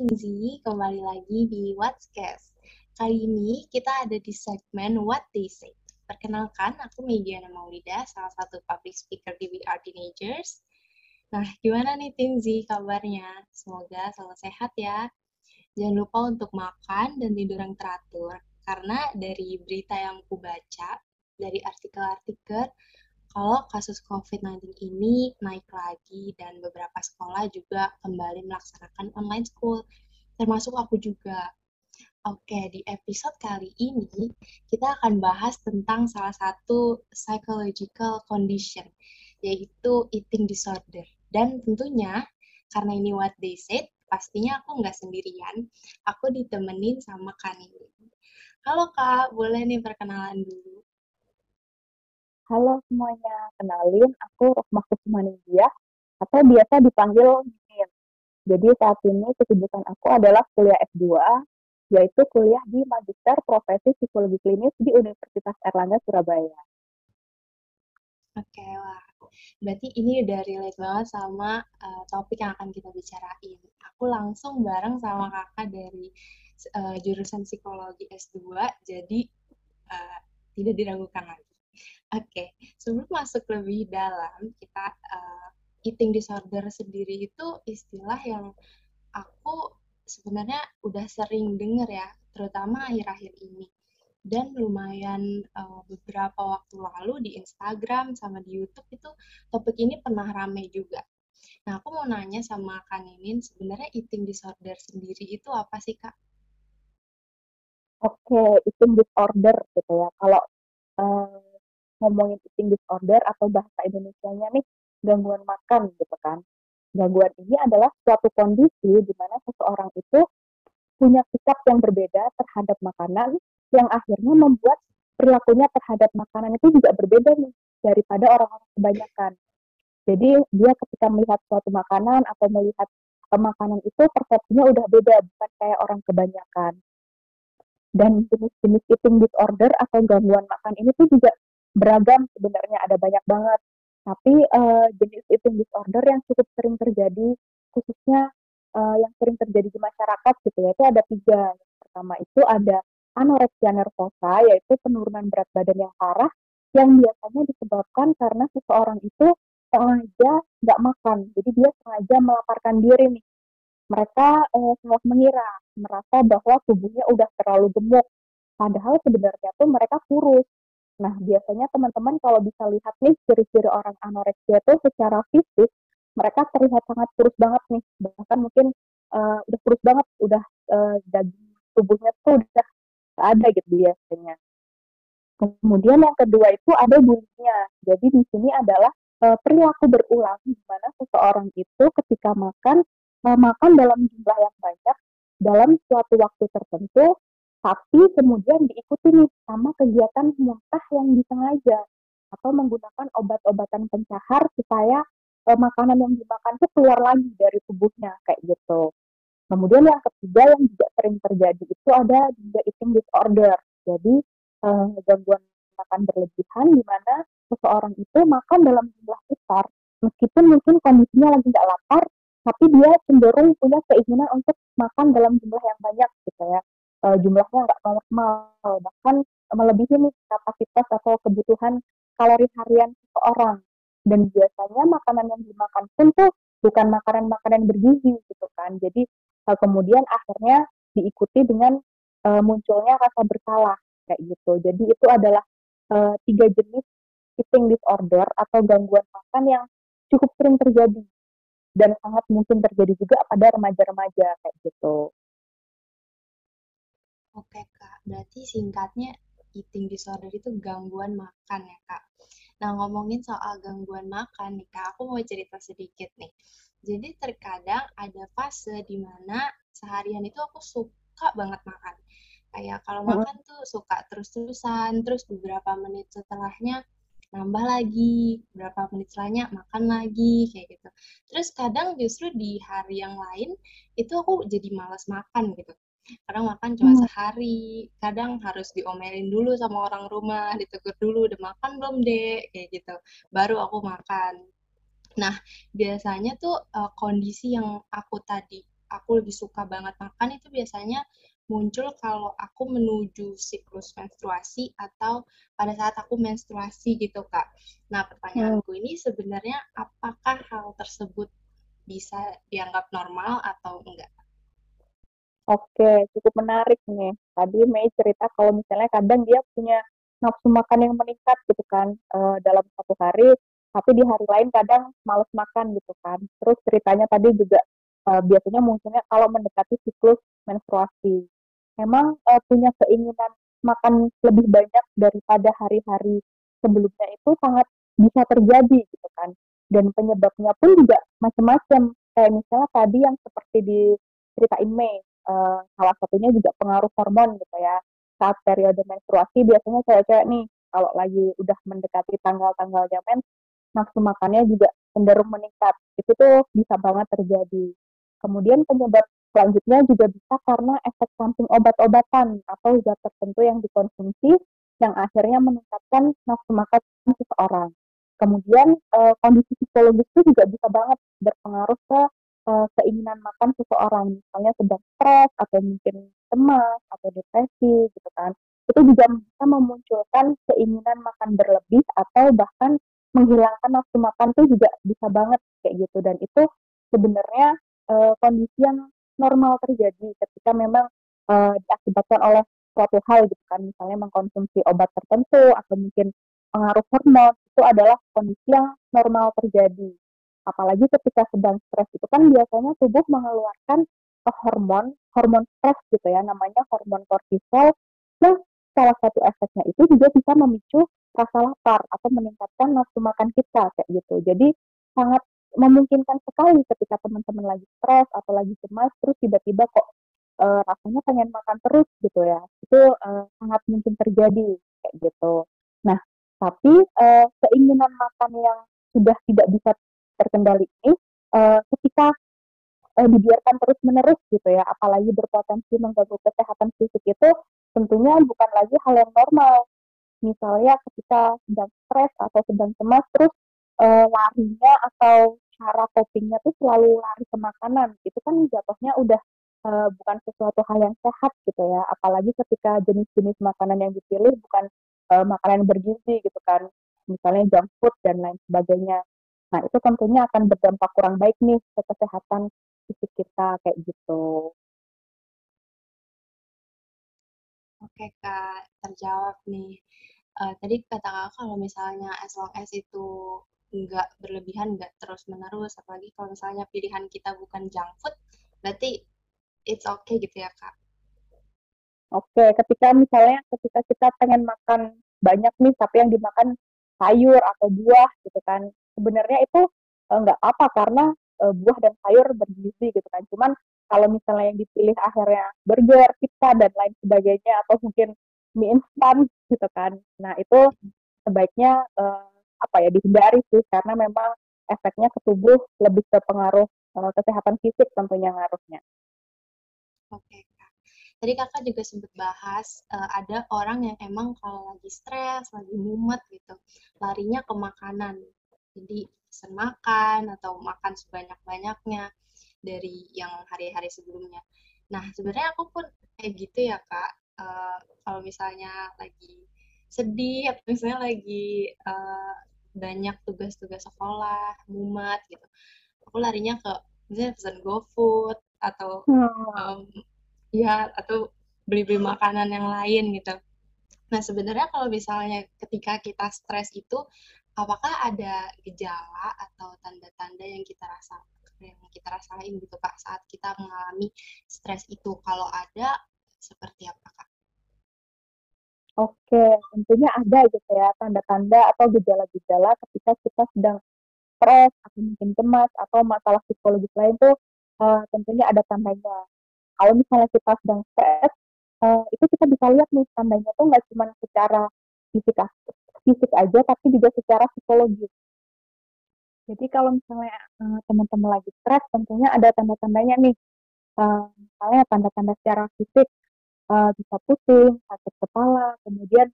Tingzi, kembali lagi di What's Cast. Kali ini kita ada di segmen What They Say. Perkenalkan, aku Mediana Maulida, salah satu public speaker di We Are Teenagers. Nah, gimana nih Tingzi kabarnya? Semoga selalu sehat ya. Jangan lupa untuk makan dan tidur yang teratur, karena dari berita yang aku baca, dari artikel-artikel, kalau kasus COVID-19 ini naik lagi dan beberapa sekolah juga kembali melaksanakan online school, termasuk aku juga. Oke, di episode kali ini kita akan bahas tentang salah satu psychological condition, yaitu eating disorder. Dan tentunya, karena ini what they said, pastinya aku nggak sendirian, aku ditemenin sama Kanini. Halo Kak, boleh nih perkenalan dulu? Halo semuanya, kenalin aku Rohmah Kusuma atau biasa dipanggil Mimin. Jadi saat ini kesibukan aku adalah kuliah S2, yaitu kuliah di Magister Profesi Psikologi Klinis di Universitas Erlangga, Surabaya. Oke, wah. Berarti ini udah relate banget sama uh, topik yang akan kita bicarain. Aku langsung bareng sama kakak dari uh, jurusan psikologi S2, jadi uh, tidak diragukan lagi. Oke, sebelum masuk lebih dalam, kita uh, eating disorder sendiri itu istilah yang aku sebenarnya udah sering denger ya, terutama akhir-akhir ini. Dan lumayan uh, beberapa waktu lalu di Instagram sama di YouTube itu topik ini pernah rame juga. Nah, aku mau nanya sama Kak Ninin, sebenarnya eating disorder sendiri itu apa sih, Kak? Oke, eating disorder gitu ya. Kalau uh, ngomongin eating disorder atau bahasa Indonesia-nya nih gangguan makan gitu kan. Gangguan ini adalah suatu kondisi di mana seseorang itu punya sikap yang berbeda terhadap makanan yang akhirnya membuat perilakunya terhadap makanan itu juga berbeda nih daripada orang-orang kebanyakan. Jadi dia ketika melihat suatu makanan atau melihat makanan itu persepsinya udah beda, bukan kayak orang kebanyakan. Dan jenis-jenis eating disorder atau gangguan makan ini tuh juga beragam sebenarnya ada banyak banget. Tapi uh, jenis eating disorder yang cukup sering terjadi khususnya uh, yang sering terjadi di masyarakat gitu ya itu ada tiga. Yang pertama itu ada anoreksia nervosa yaitu penurunan berat badan yang parah yang biasanya disebabkan karena seseorang itu sengaja nggak makan. Jadi dia sengaja melaparkan diri nih. Mereka uh, salah mengira, merasa bahwa tubuhnya udah terlalu gemuk. Padahal sebenarnya tuh mereka kurus Nah, biasanya teman-teman kalau bisa lihat nih ciri-ciri orang anoreksia itu secara fisik, mereka terlihat sangat kurus banget nih. Bahkan mungkin uh, udah kurus banget, udah uh, daging tubuhnya tuh udah ada gitu biasanya. Kemudian yang kedua itu ada bunyinya. Jadi di sini adalah uh, perilaku berulang di mana seseorang itu ketika makan makan dalam jumlah yang banyak dalam suatu waktu tertentu tapi kemudian diikuti nih sama kegiatan muntah yang disengaja atau menggunakan obat-obatan pencahar supaya e, makanan yang dimakan itu keluar lagi dari tubuhnya kayak gitu. Kemudian yang ketiga yang juga sering terjadi itu ada juga eating disorder. Jadi e, gangguan makan berlebihan di mana seseorang itu makan dalam jumlah besar meskipun mungkin kondisinya lagi nggak lapar tapi dia cenderung punya keinginan untuk makan dalam jumlah yang banyak gitu ya uh, jumlahnya nggak normal bahkan melebihi nih kapasitas atau kebutuhan kalori harian seseorang. Dan biasanya makanan yang dimakan pun tuh bukan makanan-makanan bergizi gitu kan. Jadi uh, kemudian akhirnya diikuti dengan uh, munculnya rasa bersalah kayak gitu. Jadi itu adalah uh, tiga jenis eating disorder atau gangguan makan yang cukup sering terjadi. Dan sangat mungkin terjadi juga pada remaja-remaja kayak gitu. Oke Kak, berarti singkatnya eating disorder itu gangguan makan ya Kak. Nah ngomongin soal gangguan makan nih Kak, aku mau cerita sedikit nih. Jadi terkadang ada fase di mana seharian itu aku suka banget makan. Kayak kalau makan tuh suka terus-terusan, terus beberapa menit setelahnya nambah lagi, beberapa menit setelahnya makan lagi, kayak gitu. Terus kadang justru di hari yang lain, itu aku jadi malas makan gitu kadang makan cuma hmm. sehari kadang harus diomelin dulu sama orang rumah ditegur dulu udah makan belum dek kayak gitu baru aku makan nah biasanya tuh uh, kondisi yang aku tadi aku lebih suka banget makan itu biasanya muncul kalau aku menuju siklus menstruasi atau pada saat aku menstruasi gitu kak. Nah pertanyaanku ini sebenarnya apakah hal tersebut bisa dianggap normal atau enggak? Oke, cukup menarik nih. Tadi Mei cerita kalau misalnya kadang dia punya nafsu makan yang meningkat gitu kan uh, dalam satu hari, tapi di hari lain kadang males makan gitu kan. Terus ceritanya tadi juga uh, biasanya munculnya kalau mendekati siklus menstruasi. Memang uh, punya keinginan makan lebih banyak daripada hari-hari sebelumnya itu sangat bisa terjadi gitu kan. Dan penyebabnya pun juga macam-macam. Kayak misalnya tadi yang seperti di ceritain Mei, uh, salah satunya juga pengaruh hormon gitu ya. Saat periode menstruasi biasanya cewek-cewek nih kalau lagi udah mendekati tanggal-tanggalnya mens, nafsu makannya juga cenderung meningkat. Itu tuh bisa banget terjadi. Kemudian penyebab selanjutnya juga bisa karena efek samping obat-obatan atau zat tertentu yang dikonsumsi yang akhirnya meningkatkan nafsu makan seseorang. Kemudian uh, kondisi psikologis itu juga bisa banget berpengaruh ke uh, keinginan makan seseorang, misalnya sedang stres atau mungkin cemas atau depresi gitu kan. Itu juga bisa memunculkan keinginan makan berlebih atau bahkan menghilangkan nafsu makan tuh juga bisa banget kayak gitu. Dan itu sebenarnya uh, kondisi yang normal terjadi ketika memang uh, diakibatkan oleh suatu hal gitu kan. Misalnya mengkonsumsi obat tertentu atau mungkin pengaruh hormon itu adalah kondisi yang normal terjadi apalagi ketika sedang stres itu kan biasanya tubuh mengeluarkan hormon hormon stres gitu ya namanya hormon kortisol. Nah salah satu efeknya itu juga bisa memicu rasa lapar atau meningkatkan nafsu makan kita kayak gitu. Jadi sangat memungkinkan sekali ketika teman-teman lagi stres atau lagi cemas terus tiba-tiba kok uh, rasanya pengen makan terus gitu ya. Itu uh, sangat mungkin terjadi kayak gitu. Nah tapi uh, keinginan makan yang sudah tidak bisa terkendali ini uh, ketika uh, dibiarkan terus menerus gitu ya apalagi berpotensi mengganggu kesehatan fisik itu tentunya bukan lagi hal yang normal. Misalnya ketika sedang stres atau sedang cemas terus uh, larinya atau cara copingnya tuh selalu lari ke makanan. Itu kan jatuhnya udah uh, bukan sesuatu hal yang sehat gitu ya. Apalagi ketika jenis-jenis makanan yang dipilih bukan uh, makanan bergizi gitu kan. Misalnya junk food dan lain sebagainya Nah, itu tentunya akan berdampak kurang baik nih ke kesehatan fisik kita kayak gitu. Oke, Kak, terjawab nih. Uh, tadi kata Kakak kalau misalnya as long as itu nggak berlebihan, nggak terus-menerus, apalagi kalau misalnya pilihan kita bukan junk food, berarti it's okay gitu ya, Kak? Oke, ketika misalnya ketika kita pengen makan banyak nih, tapi yang dimakan sayur atau buah gitu kan, sebenarnya itu eh, nggak uh, apa karena uh, buah dan sayur bergizi gitu kan. Cuman kalau misalnya yang dipilih akhirnya burger, pizza dan lain sebagainya atau mungkin mie instan gitu kan. Nah itu sebaiknya uh, apa ya dihindari sih karena memang efeknya ke tubuh lebih ke pengaruh uh, kesehatan fisik tentunya ngaruhnya. Oke, Tadi kakak juga sempat bahas uh, ada orang yang emang kalau lagi stres, lagi mumet gitu, larinya ke makanan. Jadi pesan makan atau makan sebanyak-banyaknya dari yang hari-hari sebelumnya. Nah, sebenarnya aku pun kayak gitu ya, Kak. Uh, kalau misalnya lagi sedih atau misalnya lagi uh, banyak tugas-tugas sekolah, mumet gitu. Aku larinya ke misalnya pesan GoFood atau um, ya atau beli-beli makanan yang lain gitu. Nah, sebenarnya kalau misalnya ketika kita stres itu apakah ada gejala atau tanda-tanda yang kita rasa yang kita rasain gitu Kak saat kita mengalami stres itu? Kalau ada seperti apa Kak? Oke, tentunya ada gitu ya tanda-tanda atau gejala-gejala ketika kita sedang stres atau mungkin cemas atau masalah psikologis lain tuh uh, tentunya ada tandanya. Kalau misalnya kita sedang stres, uh, itu kita bisa lihat nih tandanya tuh nggak cuma secara fisik fisik aja tapi juga secara psikologis. Jadi kalau misalnya uh, teman-teman lagi stres, tentunya ada tanda-tandanya nih. Uh, misalnya tanda-tanda secara fisik uh, bisa pusing, sakit kepala, kemudian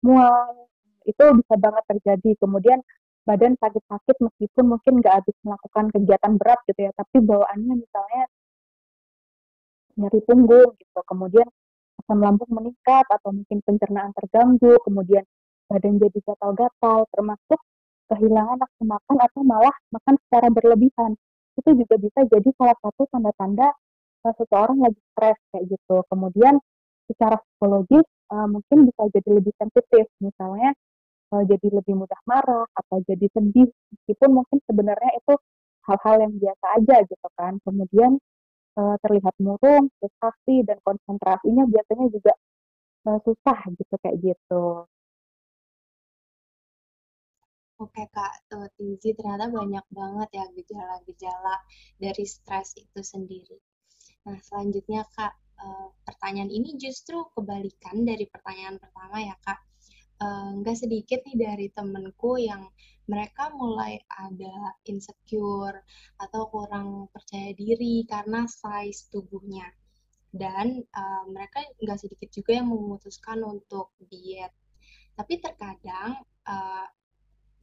mual, itu bisa banget terjadi. Kemudian badan sakit-sakit meskipun mungkin nggak habis melakukan kegiatan berat gitu ya, tapi bawaannya misalnya nyeri punggung gitu, kemudian asam lambung meningkat atau mungkin pencernaan terganggu, kemudian badan jadi gatal-gatal, termasuk kehilangan nafsu makan atau malah makan secara berlebihan. Itu juga bisa jadi salah satu tanda-tanda uh, seseorang lagi stres kayak gitu. Kemudian secara psikologis uh, mungkin bisa jadi lebih sensitif, misalnya uh, jadi lebih mudah marah atau jadi sedih, meskipun mungkin sebenarnya itu hal-hal yang biasa aja gitu kan. Kemudian uh, terlihat murung, frustasi dan konsentrasinya biasanya juga uh, susah gitu kayak gitu. Oke Kak, tuh Tizi ternyata banyak banget ya gejala-gejala dari stres itu sendiri. Nah selanjutnya Kak, uh, pertanyaan ini justru kebalikan dari pertanyaan pertama ya Kak. Uh, nggak sedikit nih dari temenku yang mereka mulai ada insecure atau kurang percaya diri karena size tubuhnya. Dan uh, mereka nggak sedikit juga yang memutuskan untuk diet. Tapi terkadang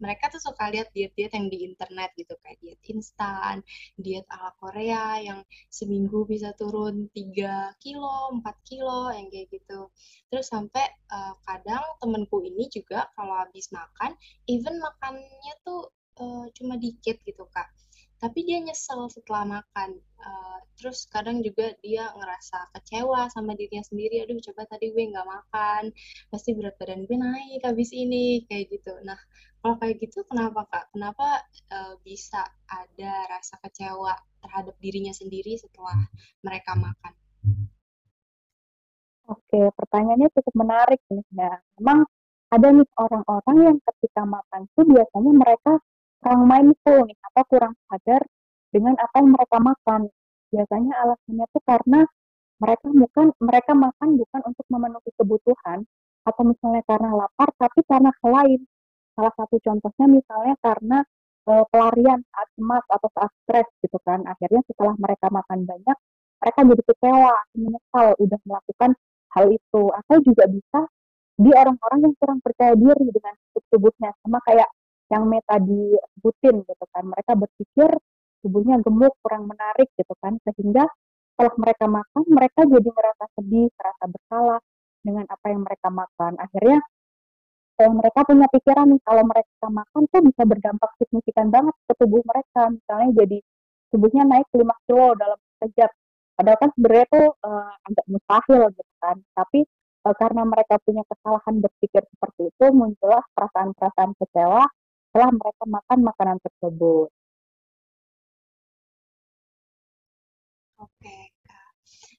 mereka tuh suka lihat diet-diet yang di internet gitu kayak diet instan, diet ala Korea yang seminggu bisa turun 3 kilo, 4 kilo yang kayak gitu. Terus sampai uh, kadang temenku ini juga kalau habis makan, even makannya tuh uh, cuma dikit gitu kak tapi dia nyesel setelah makan uh, terus kadang juga dia ngerasa kecewa sama dirinya sendiri aduh coba tadi gue nggak makan pasti berat badan gue naik habis ini kayak gitu. Nah kalau kayak gitu kenapa kak? Kenapa uh, bisa ada rasa kecewa terhadap dirinya sendiri setelah mereka makan? Oke, pertanyaannya cukup menarik nih. Nah, memang ada nih orang-orang yang ketika makan tuh biasanya mereka kurang mindful nih atau kurang sadar dengan apa yang mereka makan. Biasanya alasannya tuh karena mereka bukan mereka makan bukan untuk memenuhi kebutuhan atau misalnya karena lapar tapi karena hal lain. Salah satu contohnya misalnya karena e, pelarian saat cemas atau saat stres gitu kan. Akhirnya setelah mereka makan banyak, mereka jadi kecewa, menyesal udah melakukan hal itu. Atau juga bisa di orang-orang yang kurang percaya diri dengan tubuhnya sama kayak yang Meta disebutin gitu kan. Mereka berpikir tubuhnya gemuk, kurang menarik gitu kan. Sehingga setelah mereka makan, mereka jadi merasa sedih, merasa bersalah dengan apa yang mereka makan. Akhirnya kalau mereka punya pikiran kalau mereka makan tuh bisa berdampak signifikan banget ke tubuh mereka. Misalnya jadi tubuhnya naik 5 kilo dalam sekejap. Padahal kan sebenarnya tuh uh, agak mustahil gitu kan. Tapi uh, karena mereka punya kesalahan berpikir seperti itu, muncullah perasaan-perasaan kecewa setelah mereka makan makanan tersebut. Oke, Kak.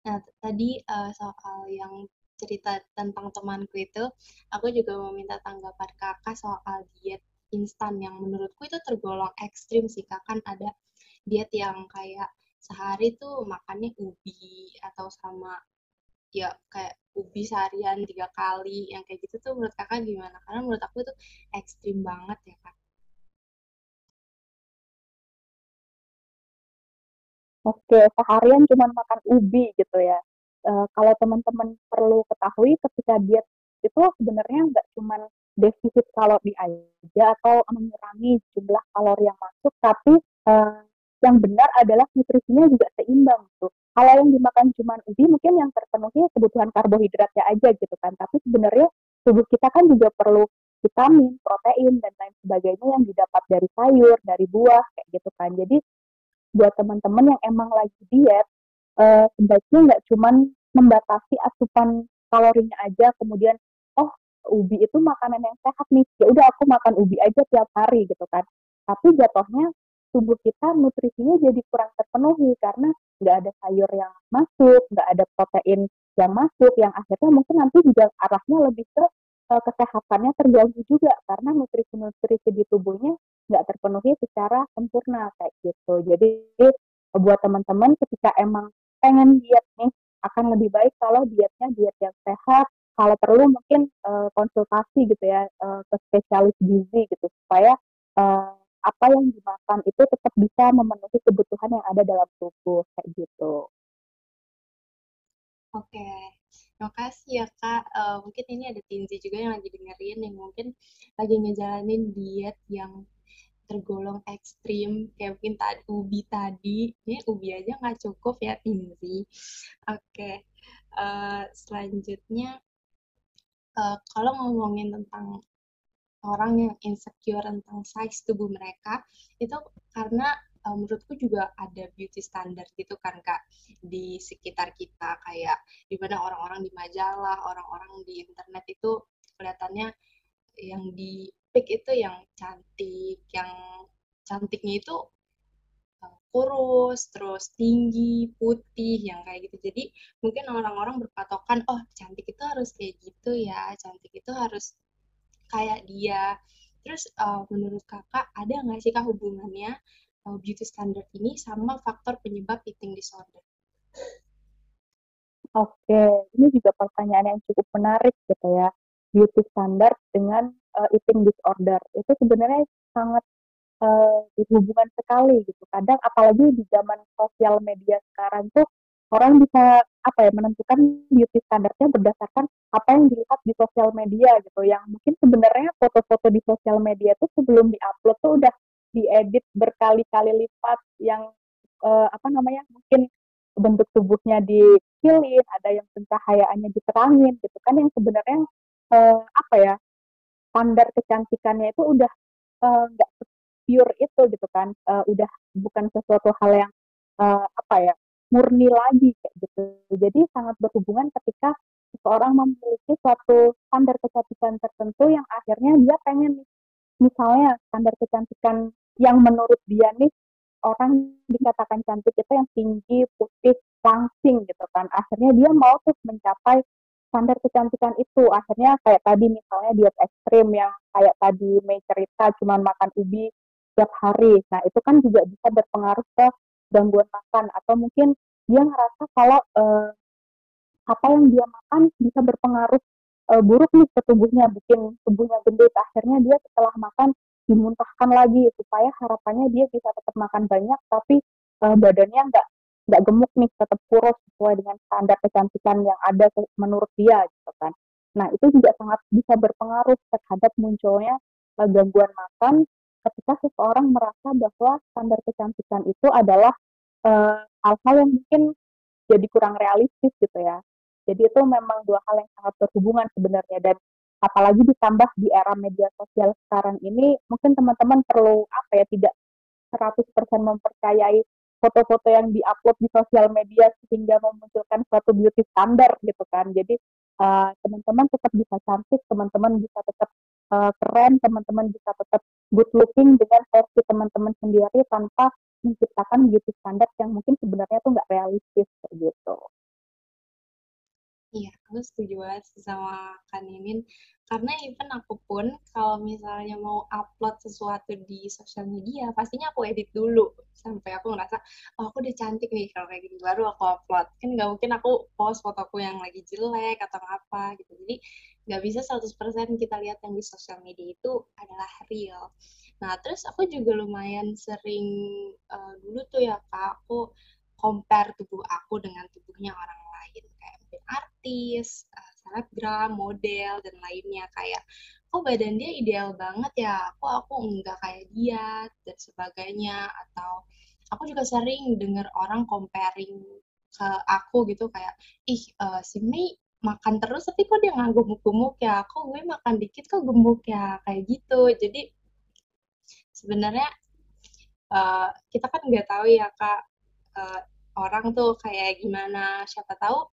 Nah, tadi uh, soal yang cerita tentang temanku itu, aku juga mau minta tanggapan kakak soal diet instan yang menurutku itu tergolong ekstrim sih, kak. Kan ada diet yang kayak sehari tuh makannya ubi atau sama ya kayak ubi seharian tiga kali yang kayak gitu tuh menurut kakak gimana? Karena menurut aku itu ekstrim banget ya kak. Oke, seharian cuma makan ubi gitu ya. E, kalau teman-teman perlu ketahui ketika diet itu sebenarnya nggak cuma defisit kalori aja atau mengurangi jumlah kalori yang masuk, tapi e, yang benar adalah nutrisinya juga seimbang gitu. Kalau yang dimakan cuma ubi mungkin yang terpenuhi kebutuhan karbohidratnya aja gitu kan, tapi sebenarnya tubuh kita kan juga perlu vitamin, protein dan lain sebagainya yang didapat dari sayur, dari buah kayak gitu kan. Jadi buat teman-teman yang emang lagi diet uh, nggak cuman membatasi asupan kalorinya aja kemudian oh ubi itu makanan yang sehat nih ya udah aku makan ubi aja tiap hari gitu kan. Tapi jatuhnya tubuh kita nutrisinya jadi kurang terpenuhi karena nggak ada sayur yang masuk nggak ada protein yang masuk yang akhirnya mungkin nanti juga arahnya lebih ke uh, kesehatannya terganggu juga karena nutrisi-nutrisi di tubuhnya nggak terpenuhi secara sempurna kayak gitu. Jadi buat teman-teman ketika emang pengen diet nih akan lebih baik kalau dietnya diet yang sehat. Kalau perlu mungkin uh, konsultasi gitu ya uh, ke spesialis gizi gitu supaya uh, apa yang dimakan itu tetap bisa memenuhi kebutuhan yang ada dalam tubuh kayak gitu. Oke, terima kasih ya Kak. Uh, mungkin ini ada Tinzi juga yang lagi dengerin yang mungkin lagi ngejalanin diet yang tergolong ekstrim kayak mungkin tadi ubi tadi ini ubi aja nggak cukup ya Tinzi oke okay. uh, eh, selanjutnya uh, kalau ngomongin tentang orang yang insecure tentang size tubuh mereka itu karena uh, menurutku juga ada beauty standard gitu kan kak di sekitar kita kayak di mana orang-orang di majalah orang-orang di internet itu kelihatannya yang di pick itu yang cantik, yang cantiknya itu eh, kurus, terus tinggi, putih, yang kayak gitu. Jadi mungkin orang-orang berpatokan, oh cantik itu harus kayak gitu ya, cantik itu harus kayak dia. Terus uh, menurut kakak ada nggak sih kak hubungannya uh, beauty standard ini sama faktor penyebab eating disorder? Oke, ini juga pertanyaan yang cukup menarik gitu ya beauty standard dengan uh, eating disorder itu sebenarnya sangat uh, berhubungan sekali gitu. Kadang apalagi di zaman sosial media sekarang tuh orang bisa apa ya menentukan beauty standarnya berdasarkan apa yang dilihat di sosial media gitu. Yang mungkin sebenarnya foto-foto di sosial media tuh sebelum diupload tuh udah diedit berkali-kali lipat yang uh, apa namanya mungkin bentuk tubuhnya dikilin, ada yang pencahayaannya diterangin gitu kan yang sebenarnya uh, apa ya standar kecantikannya itu udah eh, nggak uh, pure itu gitu kan. Uh, udah bukan sesuatu hal yang uh, apa ya murni lagi kayak gitu. Jadi sangat berhubungan ketika seseorang memiliki suatu standar kecantikan tertentu yang akhirnya dia pengen misalnya standar kecantikan yang menurut dia nih orang dikatakan cantik itu yang tinggi putih langsing gitu kan. Akhirnya dia mau tuh mencapai standar kecantikan itu. Akhirnya kayak tadi misalnya diet ekstrim yang kayak tadi Mei cerita cuma makan ubi setiap hari. Nah itu kan juga bisa berpengaruh ke gangguan makan atau mungkin dia ngerasa kalau eh, apa yang dia makan bisa berpengaruh eh, buruk nih ke tubuhnya bikin tubuhnya gendut. Akhirnya dia setelah makan dimuntahkan lagi supaya harapannya dia bisa tetap makan banyak tapi eh, badannya nggak nggak gemuk nih tetap kurus sesuai dengan standar kecantikan yang ada menurut dia gitu kan. Nah itu juga sangat bisa berpengaruh terhadap munculnya uh, gangguan makan ketika seseorang merasa bahwa standar kecantikan itu adalah uh, hal-hal yang mungkin jadi kurang realistis gitu ya. Jadi itu memang dua hal yang sangat berhubungan sebenarnya. Dan apalagi ditambah di era media sosial sekarang ini mungkin teman-teman perlu apa ya tidak 100% mempercayai foto-foto yang diupload di sosial media sehingga memunculkan suatu beauty standar gitu kan. Jadi uh, teman-teman tetap bisa cantik, teman-teman bisa tetap uh, keren, teman-teman bisa tetap good looking dengan versi teman-teman sendiri tanpa menciptakan beauty standar yang mungkin sebenarnya tuh nggak realistis gitu. Iya, aku setuju banget sama Kak Ninin. Karena even aku pun kalau misalnya mau upload sesuatu di sosial media, pastinya aku edit dulu. Sampai aku ngerasa, oh aku udah cantik nih kalau kayak gini, baru aku upload. Kan nggak mungkin aku post fotoku yang lagi jelek atau apa gitu. Jadi nggak bisa 100% kita lihat yang di sosial media itu adalah real. Nah, terus aku juga lumayan sering uh, dulu tuh ya Kak, aku compare tubuh aku dengan tubuhnya orang artis, uh, selebgram, model dan lainnya. Kayak kok badan dia ideal banget ya, kok aku enggak kayak dia dan sebagainya. Atau aku juga sering dengar orang comparing ke aku gitu kayak ih uh, si Mei makan terus tapi kok dia nggak gemuk-gemuk ya? Kok gue makan dikit kok gemuk ya? Kayak gitu. Jadi sebenarnya uh, kita kan nggak tahu ya kak uh, orang tuh kayak gimana. Siapa tahu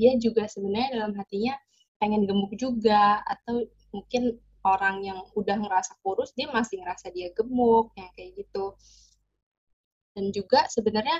dia juga sebenarnya dalam hatinya pengen gemuk juga atau mungkin orang yang udah ngerasa kurus dia masih ngerasa dia gemuk yang kayak gitu. Dan juga sebenarnya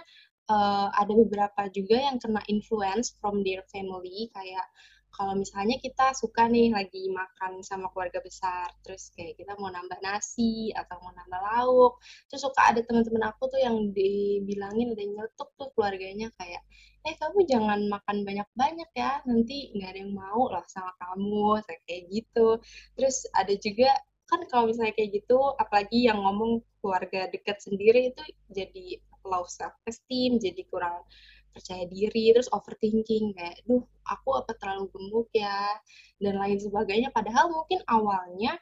uh, ada beberapa juga yang kena influence from their family kayak kalau misalnya kita suka nih lagi makan sama keluarga besar, terus kayak kita mau nambah nasi atau mau nambah lauk, terus suka ada teman-teman aku tuh yang dibilangin ada nyetuk tuh keluarganya kayak, eh kamu jangan makan banyak-banyak ya, nanti nggak ada yang mau lah sama kamu, kayak gitu. Terus ada juga kan kalau misalnya kayak gitu, apalagi yang ngomong keluarga dekat sendiri itu jadi low self esteem, jadi kurang percaya diri terus overthinking kayak duh aku apa terlalu gemuk ya dan lain sebagainya padahal mungkin awalnya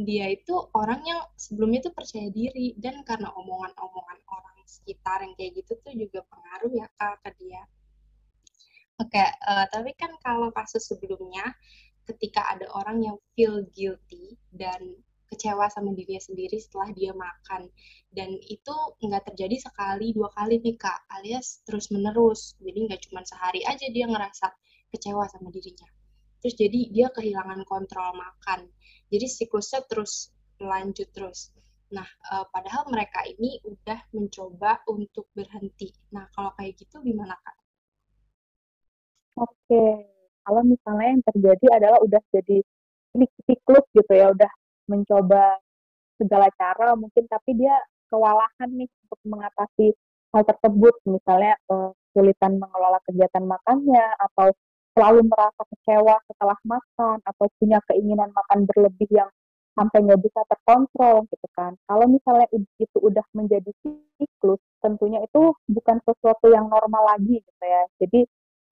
dia itu orang yang sebelumnya tuh percaya diri dan karena omongan-omongan orang sekitar yang kayak gitu tuh juga pengaruh ya kak ke dia. Oke, uh, tapi kan kalau kasus sebelumnya ketika ada orang yang feel guilty dan kecewa sama dirinya sendiri setelah dia makan. Dan itu nggak terjadi sekali dua kali nih kak alias terus menerus jadi nggak cuma sehari aja dia ngerasa kecewa sama dirinya. Terus jadi dia kehilangan kontrol makan. Jadi siklusnya terus lanjut terus. Nah uh, padahal mereka ini udah mencoba untuk berhenti. Nah kalau kayak gitu gimana kak? Oke, kalau misalnya yang terjadi adalah udah jadi ini siklus gitu ya, udah mencoba segala cara mungkin tapi dia kewalahan nih untuk mengatasi hal tersebut misalnya uh, kesulitan mengelola kegiatan makannya atau selalu merasa kecewa setelah makan atau punya keinginan makan berlebih yang sampai nggak bisa terkontrol gitu kan. Kalau misalnya itu udah menjadi siklus, tentunya itu bukan sesuatu yang normal lagi gitu ya. Jadi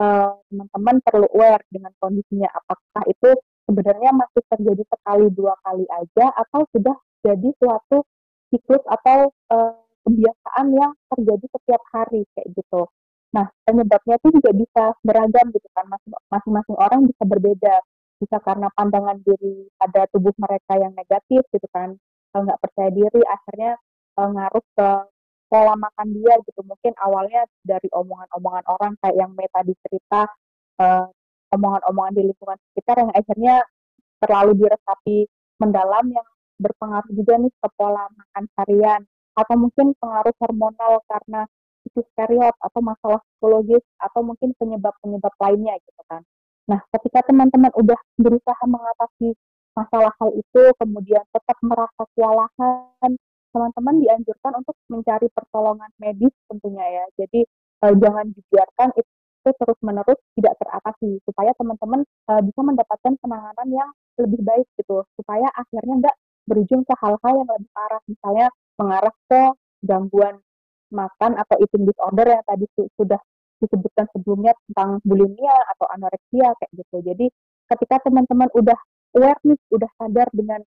eh, teman-teman perlu aware dengan kondisinya apakah itu sebenarnya masih terjadi sekali dua kali aja atau sudah jadi suatu siklus atau uh, kebiasaan yang terjadi setiap hari kayak gitu. Nah, penyebabnya itu juga bisa beragam gitu kan, masing-masing orang bisa berbeda. Bisa karena pandangan diri pada tubuh mereka yang negatif gitu kan, nggak percaya diri, akhirnya uh, ngaruh ke pola makan dia gitu. Mungkin awalnya dari omongan-omongan orang kayak yang Mei tadi cerita, uh, omongan-omongan di lingkungan sekitar yang akhirnya terlalu diresapi mendalam yang berpengaruh juga nih ke pola makan harian atau mungkin pengaruh hormonal karena isu period atau masalah psikologis atau mungkin penyebab-penyebab lainnya gitu kan. Nah, ketika teman-teman udah berusaha mengatasi masalah hal itu, kemudian tetap merasa kewalahan, teman-teman dianjurkan untuk mencari pertolongan medis tentunya ya. Jadi eh, jangan dibiarkan itu terus-menerus teratasi supaya teman-teman uh, bisa mendapatkan penanganan yang lebih baik gitu. Supaya akhirnya nggak berujung ke hal-hal yang lebih parah misalnya mengarah ke gangguan makan atau eating disorder yang tadi sudah disebutkan sebelumnya tentang bulimia atau anoreksia kayak gitu. Jadi ketika teman-teman udah aware udah sadar dengan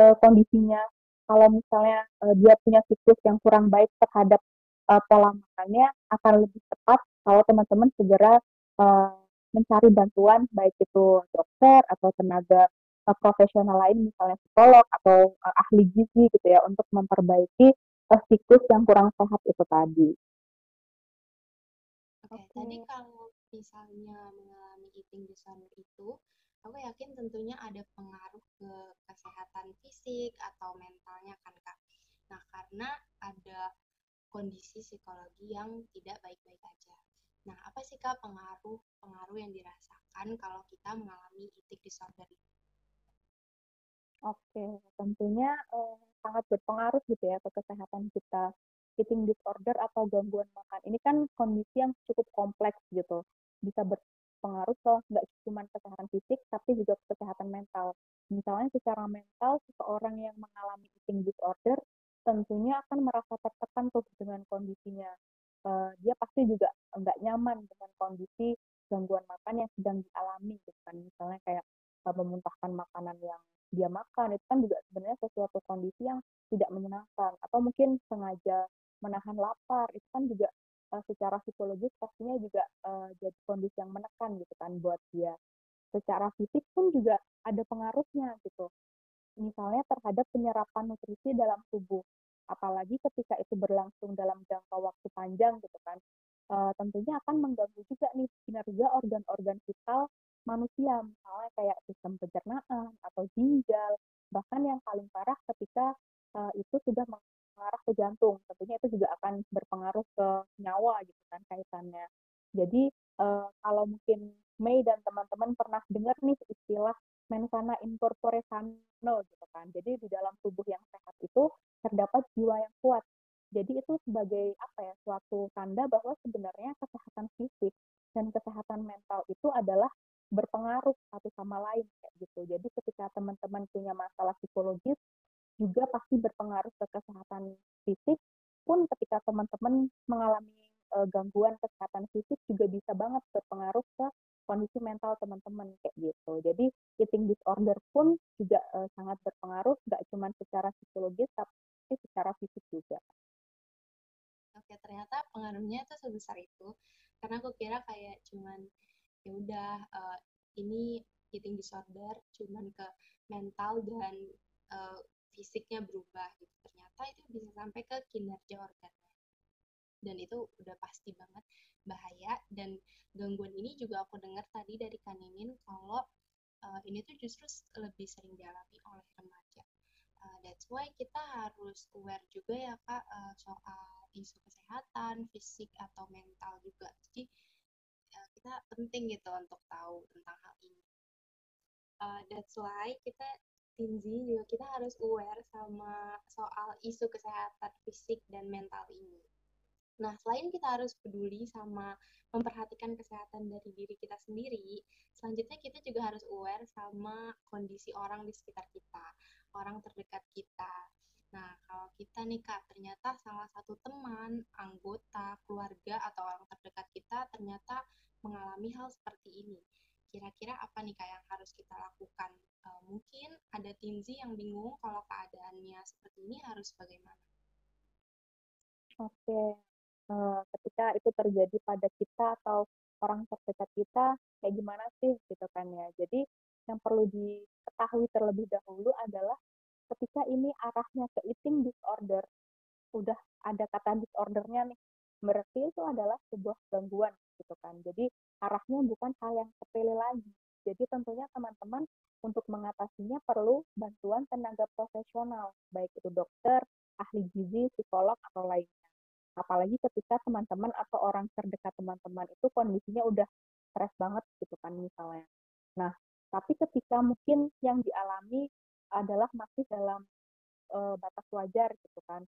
uh, kondisinya kalau misalnya uh, dia punya siklus yang kurang baik terhadap uh, pola makannya akan lebih tepat kalau teman-teman segera uh, mencari bantuan baik itu dokter atau tenaga uh, profesional lain misalnya psikolog atau uh, ahli gizi gitu ya untuk memperbaiki uh, siklus yang kurang sehat itu tadi. Oke, okay, tadi kalau misalnya mengalami eating disorder itu, aku yakin tentunya ada pengaruh ke kesehatan fisik atau mentalnya kan kak. Nah karena ada kondisi psikologi yang tidak baik-baik aja. Nah, apa sih Kak pengaruh-pengaruh yang dirasakan kalau kita mengalami eating disorder itu? Oke, tentunya eh, sangat berpengaruh gitu ya ke kesehatan kita. Eating disorder atau gangguan makan ini kan kondisi yang cukup kompleks gitu. Bisa berpengaruh ke nggak cuma kesehatan fisik, tapi juga kesehatan mental. Misalnya secara mental, seseorang yang mengalami eating disorder tentunya akan merasa tertekan tuh dengan kondisinya uh, dia pasti juga nggak nyaman dengan kondisi gangguan makan yang sedang dialami gitu kan. Misalnya kayak uh, memuntahkan makanan yang dia makan itu kan juga sebenarnya sesuatu kondisi yang tidak menyenangkan. Atau mungkin sengaja menahan lapar itu kan juga uh, secara psikologis pastinya juga uh, jadi kondisi yang menekan gitu kan buat dia. Secara fisik pun juga ada pengaruhnya gitu. Misalnya terhadap penyerapan nutrisi dalam tubuh apalagi ketika itu berlangsung dalam jangka waktu panjang gitu kan uh, tentunya akan mengganggu juga nih kinerja organ-organ vital manusia. Misalnya kayak sistem pencernaan atau ginjal bahkan yang paling parah ketika uh, itu sudah mengarah ke jantung. Tentunya itu juga akan berpengaruh ke nyawa gitu kan kaitannya. Jadi uh, kalau mungkin Mei dan teman-teman pernah dengar nih istilah mensana incorpore sano gitu kan. Jadi di dalam tubuh yang sehat itu terdapat jiwa yang kuat. Jadi itu sebagai apa ya suatu tanda bahwa sebenarnya kesehatan fisik dan kesehatan mental itu adalah berpengaruh satu sama lain kayak gitu. Jadi ketika teman-teman punya masalah psikologis juga pasti berpengaruh ke kesehatan fisik pun ketika teman-teman mengalami e, gangguan kesehatan fisik juga bisa banget berpengaruh ke kondisi mental teman-teman kayak gitu. Jadi eating disorder pun juga uh, sangat berpengaruh, nggak cuma secara psikologis, tapi secara fisik juga. Oke, ternyata pengaruhnya tuh sebesar itu. Karena aku kira kayak cuman ya udah uh, ini eating disorder cuman ke mental dan uh, fisiknya berubah gitu. Ternyata itu bisa sampai ke kinerja organnya. Dan itu udah pasti banget bahaya dan gangguan ini juga aku dengar tadi dari Kanimin kalau uh, ini tuh justru lebih sering dialami oleh remaja. Uh, that's why kita harus aware juga ya kak uh, soal isu kesehatan fisik atau mental juga. Jadi uh, kita penting gitu untuk tahu tentang hal ini. Uh, that's why kita Tinzi juga kita harus aware sama soal isu kesehatan fisik dan mental ini. Nah, selain kita harus peduli sama memperhatikan kesehatan dari diri kita sendiri, selanjutnya kita juga harus aware sama kondisi orang di sekitar kita, orang terdekat kita. Nah, kalau kita nih Kak, ternyata salah satu teman, anggota, keluarga, atau orang terdekat kita ternyata mengalami hal seperti ini. Kira-kira apa nih Kak yang harus kita lakukan? E, mungkin ada Tinzi yang bingung kalau keadaannya seperti ini harus bagaimana? Oke, uh, ketika itu terjadi pada kita atau orang terdekat kita kayak gimana sih gitu kan ya. Jadi yang perlu diketahui terlebih dahulu adalah ketika ini arahnya ke eating disorder, udah ada kata disordernya nih, berarti itu adalah sebuah gangguan gitu kan. Jadi arahnya bukan hal yang sepele lagi. Jadi tentunya teman-teman untuk mengatasinya perlu bantuan tenaga profesional, baik itu dokter, ahli gizi, psikolog, atau lainnya apalagi ketika teman-teman atau orang terdekat teman-teman itu kondisinya udah stres banget gitu kan misalnya. Nah, tapi ketika mungkin yang dialami adalah masih dalam e, batas wajar gitu kan,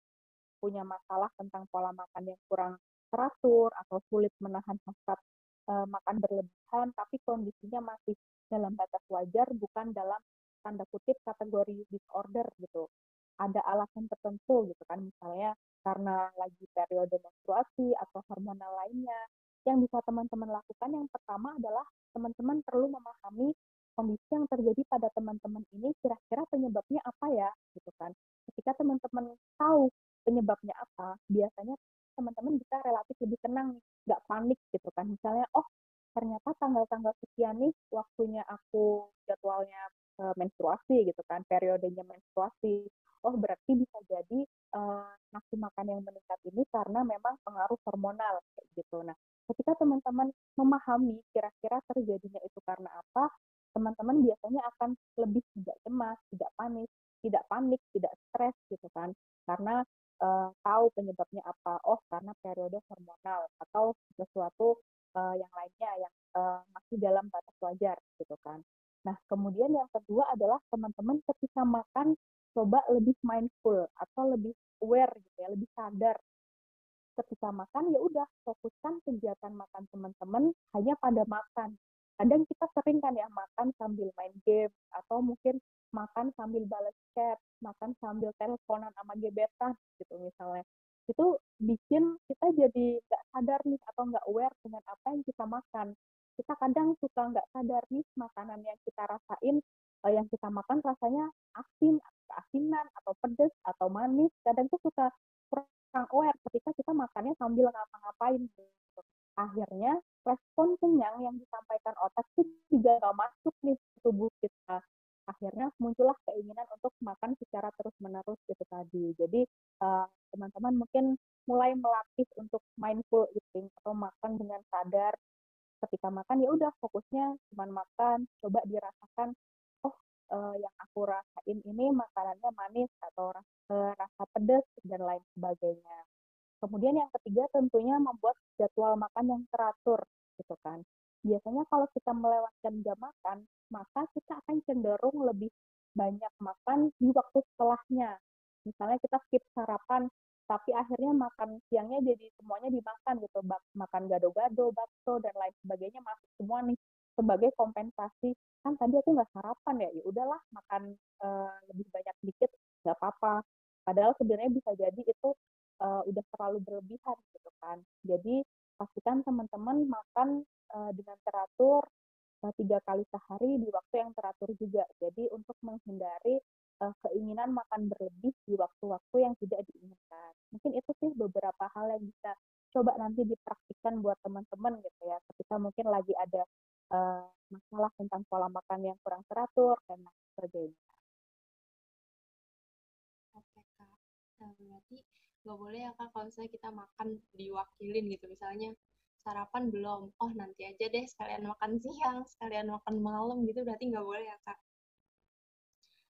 punya masalah tentang pola makan yang kurang teratur atau sulit menahan hasrat e, makan berlebihan, tapi kondisinya masih dalam batas wajar, bukan dalam tanda kutip kategori disorder gitu. Ada alasan tertentu gitu kan, misalnya karena lagi periode menstruasi atau hormonal lainnya. Yang bisa teman-teman lakukan yang pertama adalah teman-teman perlu memahami kondisi yang terjadi pada teman-teman ini kira-kira penyebabnya apa ya gitu kan. Ketika teman-teman tahu penyebabnya apa, biasanya teman-teman bisa relatif lebih tenang, nggak panik gitu kan. Misalnya, oh ternyata tanggal-tanggal sekian nih waktunya aku jadwalnya menstruasi gitu kan, periodenya menstruasi oh berarti bisa jadi uh, nafsu makan yang meningkat ini karena memang pengaruh hormonal kayak gitu. Nah, ketika teman-teman memahami kira-kira terjadinya itu karena apa, teman-teman biasanya akan lebih tidak cemas, tidak panik, tidak panik, tidak stres gitu kan. Karena uh, tahu penyebabnya apa. Oh, karena periode hormonal atau sesuatu uh, yang lainnya yang uh, masih dalam batas wajar gitu kan. Nah, kemudian yang kedua adalah teman-teman ketika makan coba lebih mindful atau lebih aware gitu ya, lebih sadar ketika makan ya udah fokuskan kegiatan makan teman-teman hanya pada makan. Kadang kita sering kan ya makan sambil main game atau mungkin makan sambil balas chat, makan sambil teleponan sama gebetan gitu misalnya. Itu bikin kita jadi nggak sadar nih atau nggak aware dengan apa yang kita makan. Kita kadang suka nggak sadar nih makanan yang kita rasain, eh, yang kita makan rasanya pedas atau manis kadang tuh suka kurang aware ketika kita makannya sambil ngapa-ngapain gitu. akhirnya respon kenyang yang disampaikan otak itu juga nggak masuk nih ke tubuh kita. Akhirnya muncullah keinginan untuk makan secara terus menerus gitu tadi. Jadi uh, teman-teman mungkin mulai melatih untuk mindful eating atau makan dengan sadar. Ketika makan ya udah fokusnya cuma makan coba dirasakan uh, yang aku rasain ini makanannya manis atau rasa, uh, rasa pedas dan lain sebagainya. Kemudian yang ketiga tentunya membuat jadwal makan yang teratur gitu kan. Biasanya kalau kita melewatkan jam makan, maka kita akan cenderung lebih banyak makan di waktu setelahnya. Misalnya kita skip sarapan, tapi akhirnya makan siangnya jadi semuanya dimakan gitu, makan gado-gado, bakso dan lain sebagainya masuk semua nih sebagai kompensasi kan tadi aku nggak sarapan ya ya udahlah makan uh, lebih banyak sedikit nggak apa-apa padahal sebenarnya bisa jadi itu uh, udah terlalu berlebihan gitu kan jadi pastikan teman-teman makan uh, dengan teratur tiga kali sehari di waktu yang teratur juga. Jadi untuk menghindari uh, keinginan makan berlebih di waktu-waktu yang tidak diinginkan. Mungkin itu sih beberapa hal yang bisa coba nanti dipraktikkan buat teman-teman gitu ya. Ketika mungkin lagi ada masalah tentang pola makan yang kurang teratur dan sebagainya. Oke kak, nah, berarti nggak boleh ya kak kalau misalnya kita makan diwakilin gitu. Misalnya sarapan belum. Oh nanti aja deh sekalian makan siang sekalian makan malam gitu. Berarti nggak boleh ya kak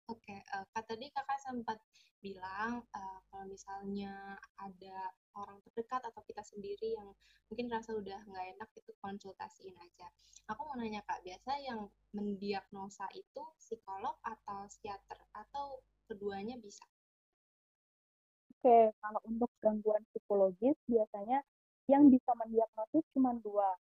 oke okay, uh, eh, kak tadi kakak sempat bilang uh, kalau misalnya ada orang terdekat atau kita sendiri yang mungkin rasa udah nggak enak itu konsultasiin aja. Aku mau nanya kak biasa yang mendiagnosa itu psikolog atau psikiater? Atau keduanya bisa? Oke, kalau untuk gangguan psikologis biasanya yang bisa mendiagnosis cuma dua,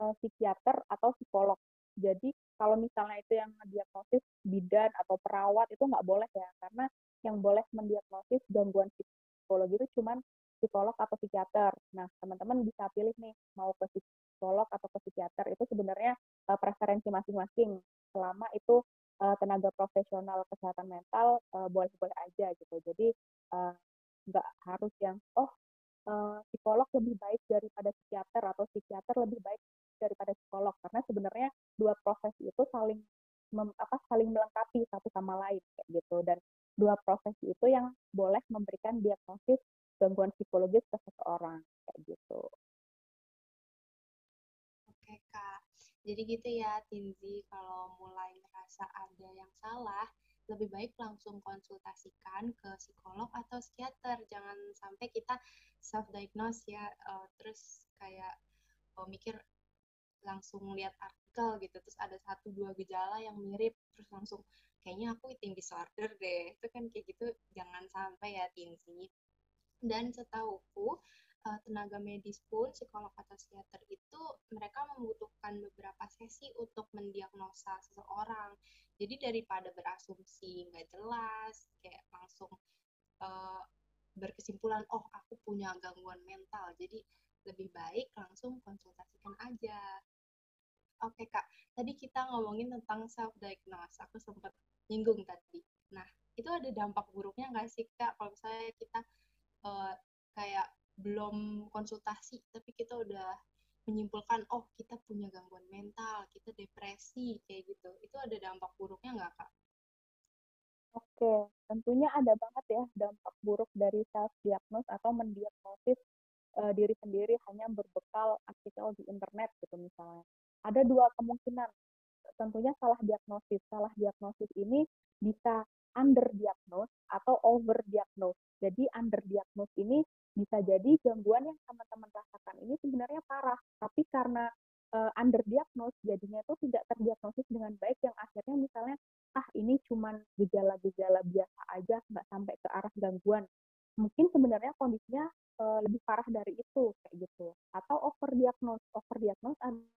uh, psikiater atau psikolog. Jadi kalau misalnya itu yang mendiagnosis bidan atau perawat itu nggak boleh ya, karena yang boleh mendiagnosis gangguan psikologi itu cuma psikolog atau psikiater. Nah, teman-teman bisa pilih nih mau ke psikolog atau ke psikiater itu sebenarnya uh, preferensi masing-masing. Selama itu uh, tenaga profesional kesehatan mental uh, boleh-boleh aja gitu. Jadi uh, nggak harus yang oh uh, psikolog lebih baik daripada psikiater atau psikiater lebih baik daripada psikolog karena sebenarnya dua profesi itu saling mem, apa saling melengkapi satu sama lain kayak gitu. Dan dua profesi itu yang boleh memberikan diagnosis gangguan psikologis ke seseorang kayak gitu. Oke kak, jadi gitu ya Tinzi. Kalau mulai ngerasa ada yang salah lebih baik langsung konsultasikan ke psikolog atau psikiater. Jangan sampai kita self diagnose ya uh, terus kayak uh, mikir langsung lihat artikel gitu terus ada satu dua gejala yang mirip terus langsung kayaknya aku eating disorder deh. Itu kan kayak gitu jangan sampai ya Tinsi dan setahuku uh, tenaga medis pun psikolog atau psikiater itu mereka membutuhkan beberapa sesi untuk mendiagnosa seseorang. Jadi daripada berasumsi nggak jelas kayak langsung uh, berkesimpulan oh aku punya gangguan mental jadi lebih baik langsung konsultasikan aja oke kak. Tadi kita ngomongin tentang self diagnose aku sempat nyinggung tadi. Nah itu ada dampak buruknya nggak sih kak? Kalau misalnya kita uh, kayak belum konsultasi tapi kita udah menyimpulkan oh kita punya gangguan mental kita depresi kayak gitu. Itu ada dampak buruknya nggak kak? Oke, tentunya ada banget ya dampak buruk dari self diagnose atau mendiagnosis uh, diri sendiri hanya berbekal artikel di internet gitu misalnya. Ada dua kemungkinan. Tentunya salah diagnosis. Salah diagnosis ini bisa under diagnose atau over diagnose. Jadi under diagnose ini bisa jadi gangguan yang teman-teman rasakan ini sebenarnya parah, tapi karena uh, underdiagnos jadinya itu tidak terdiagnosis dengan baik yang akhirnya misalnya ah ini cuma gejala-gejala biasa aja nggak sampai ke arah gangguan mungkin sebenarnya kondisinya uh, lebih parah dari itu kayak gitu atau overdiagnos overdiagnos adalah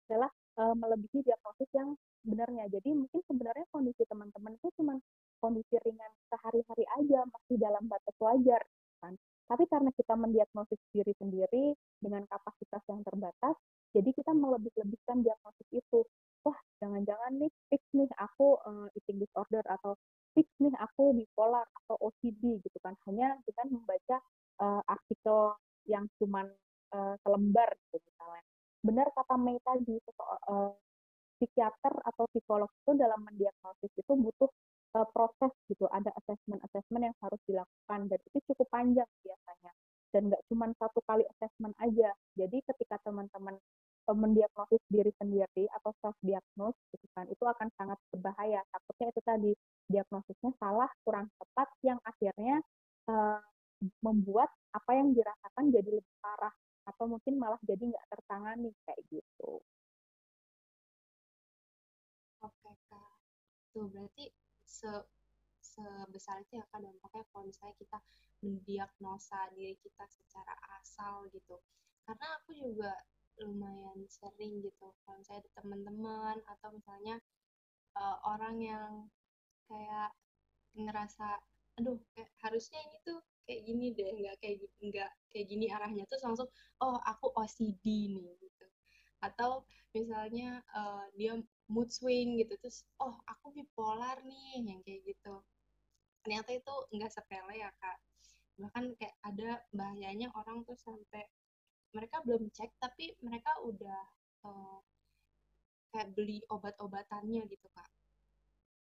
uh, melebihi diagnosis yang sebenarnya jadi mungkin sebenarnya kondisi teman-teman itu cuma kondisi ringan sehari-hari aja masih dalam batas wajar kan tapi karena kita mendiagnosis diri sendiri dengan kapasitas yang terbatas, jadi kita melebih-lebihkan diagnosis itu. Wah, jangan-jangan nih fix nih aku uh, eating disorder atau fix nih aku bipolar atau OCD gitu kan. Hanya dengan membaca uh, artikel yang cuman uh, selembar gitu. Benar kata Mei tadi, uh, psikiater atau psikolog itu dalam mendiagnosis itu butuh uh, proses gitu, ada assessment-assessment yang harus dilakukan dan itu cukup panjang biasanya. Dan nggak cuma satu kali assessment aja. Jadi ketika teman-teman uh, mendiagnosis diri sendiri atau self diagnose gitu kan, itu akan sangat berbahaya. Takutnya itu tadi diagnosisnya salah, kurang tepat yang akhirnya uh, membuat apa yang dirasakan jadi lebih atau mungkin malah jadi nggak tertangani kayak gitu. Oke kak, tuh berarti se sebesar itu ya kan dampaknya kalau misalnya kita mendiagnosa diri kita secara asal gitu karena aku juga lumayan sering gitu kalau misalnya ada teman-teman atau misalnya uh, orang yang kayak ngerasa aduh kayak harusnya ini tuh kayak gini deh nggak kayak nggak kayak gini arahnya. Tuh langsung oh aku OCD nih gitu. Atau misalnya uh, dia mood swing gitu terus oh aku bipolar nih yang kayak gitu. Ternyata itu enggak sepele ya kak. Bahkan kayak ada bahayanya orang tuh sampai mereka belum cek tapi mereka udah uh, kayak beli obat-obatannya gitu kak.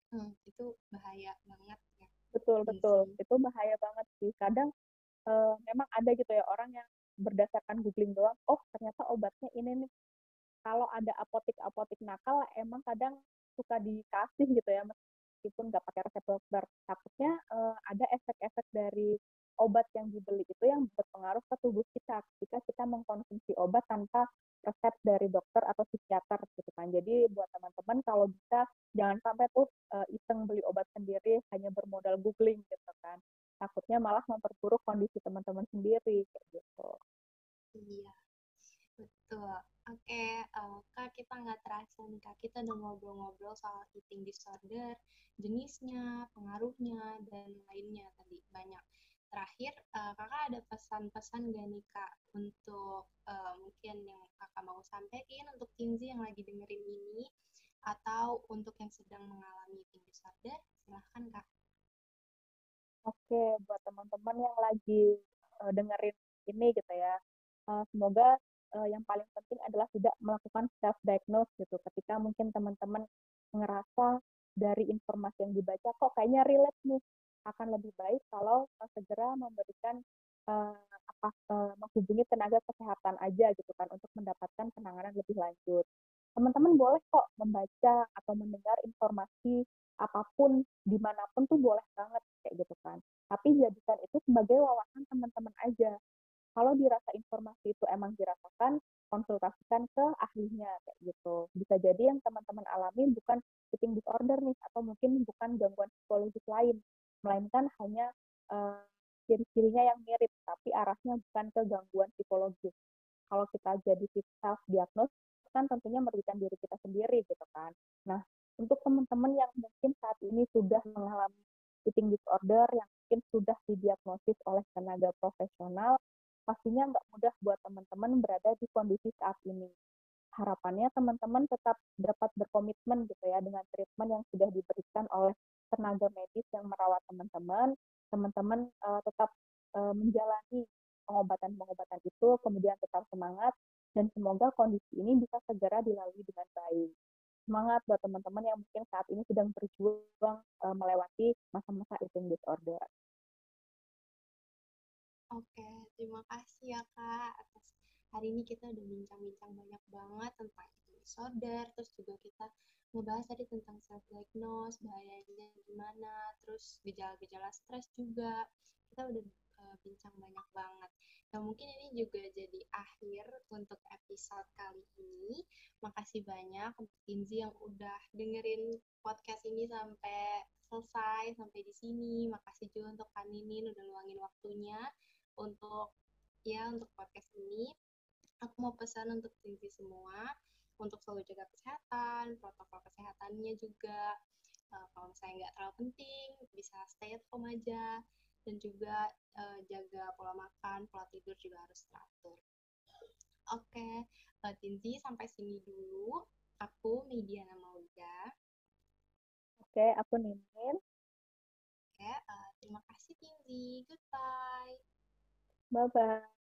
Hmm, itu bahaya banget ya betul betul. itu bahaya banget sih. Kadang uh, memang ada gitu ya orang yang berdasarkan googling doang oh ternyata obatnya ini nih. Kalau ada apotik-apotik nakal emang kadang suka dikasih gitu ya meskipun nggak pakai resep dokter. Takutnya uh, ada efek-efek dari obat yang dibeli itu yang berpengaruh ke tubuh kita ketika kita mengkonsumsi obat tanpa resep dari dokter atau psikiater gitu kan. Jadi buat teman-teman kalau bisa jangan sampai tuh uh, iseng beli obat sendiri hanya bermodal googling gitu kan. Takutnya malah memperburuk kondisi teman-teman sendiri kayak gitu. Iya, betul. Oke, uh, Kak, kita nggak terasa nih, Kak. Kita udah ngobrol-ngobrol soal eating disorder, jenisnya, pengaruhnya, dan lainnya tadi banyak terakhir uh, kakak ada pesan-pesan gak nih kak untuk uh, mungkin yang kakak mau sampaikan untuk Tinzi yang lagi dengerin ini atau untuk yang sedang mengalami eating disorder silahkan kak oke buat teman-teman yang lagi uh, dengerin ini gitu ya uh, semoga uh, yang paling penting adalah tidak melakukan self diagnose gitu ketika mungkin teman-teman ngerasa dari informasi yang dibaca kok kayaknya relate nih akan lebih baik kalau segera memberikan uh, apa uh, menghubungi tenaga kesehatan aja gitu kan untuk mendapatkan penanganan lebih lanjut. Teman-teman boleh kok membaca atau mendengar informasi apa pun di mana pun tuh boleh Tapi jadikan itu sebagai wawasan teman-teman aja. Kalau dirasa informasi itu emang dirasakan, konsultasikan ke ahlinya kayak gitu. Bisa jadi yang teman-teman alami bukan eating disorder nih atau mungkin bukan gangguan psikologis lain, melainkan hanya uh, ciri-cirinya yang mirip, tapi arahnya bukan ke gangguan psikologis. Kalau kita jadi self diagnosis kan tentunya merugikan diri kita sendiri gitu kan. Nah, untuk teman-teman yang mungkin saat ini sudah mengalami eating disorder yang mungkin sudah didiagnosis oleh tenaga profesional, pastinya nggak mudah buat teman-teman berada di kondisi saat ini. Harapannya teman-teman tetap dapat berkomitmen gitu ya dengan treatment yang sudah diberikan oleh tenaga medis yang merawat teman-teman, teman-teman uh, tetap uh, menjalani pengobatan-pengobatan itu, kemudian tetap semangat, dan semoga kondisi ini bisa segera dilalui dengan baik. Semangat buat teman-teman yang mungkin saat ini sedang berjuang uh, melewati masa-masa eating disorder. Oke, terima kasih ya Kak atas hari ini kita udah bincang-bincang banyak banget tentang eating disorder, terus juga kita ngebahas tadi tentang self diagnose bahayanya gimana terus gejala-gejala stres juga. Kita udah uh, bincang banyak banget. Nah mungkin ini juga jadi akhir untuk episode kali ini. Makasih banyak untuk Inzi yang udah dengerin podcast ini sampai selesai sampai di sini. Makasih juga untuk Kaninin udah luangin waktunya untuk ya untuk podcast ini aku mau pesan untuk Inzi semua untuk selalu jaga kesehatan, protokol kesehatannya juga. Uh, kalau misalnya nggak terlalu penting, bisa stay at home aja. Dan juga uh, jaga pola makan, pola tidur juga harus teratur. Oke, okay. uh, Tinzi sampai sini dulu. Aku Mediana Maulida. Oke, okay, aku Nimin. Oke, okay, uh, terima kasih Tinzi. Goodbye. Bye bye.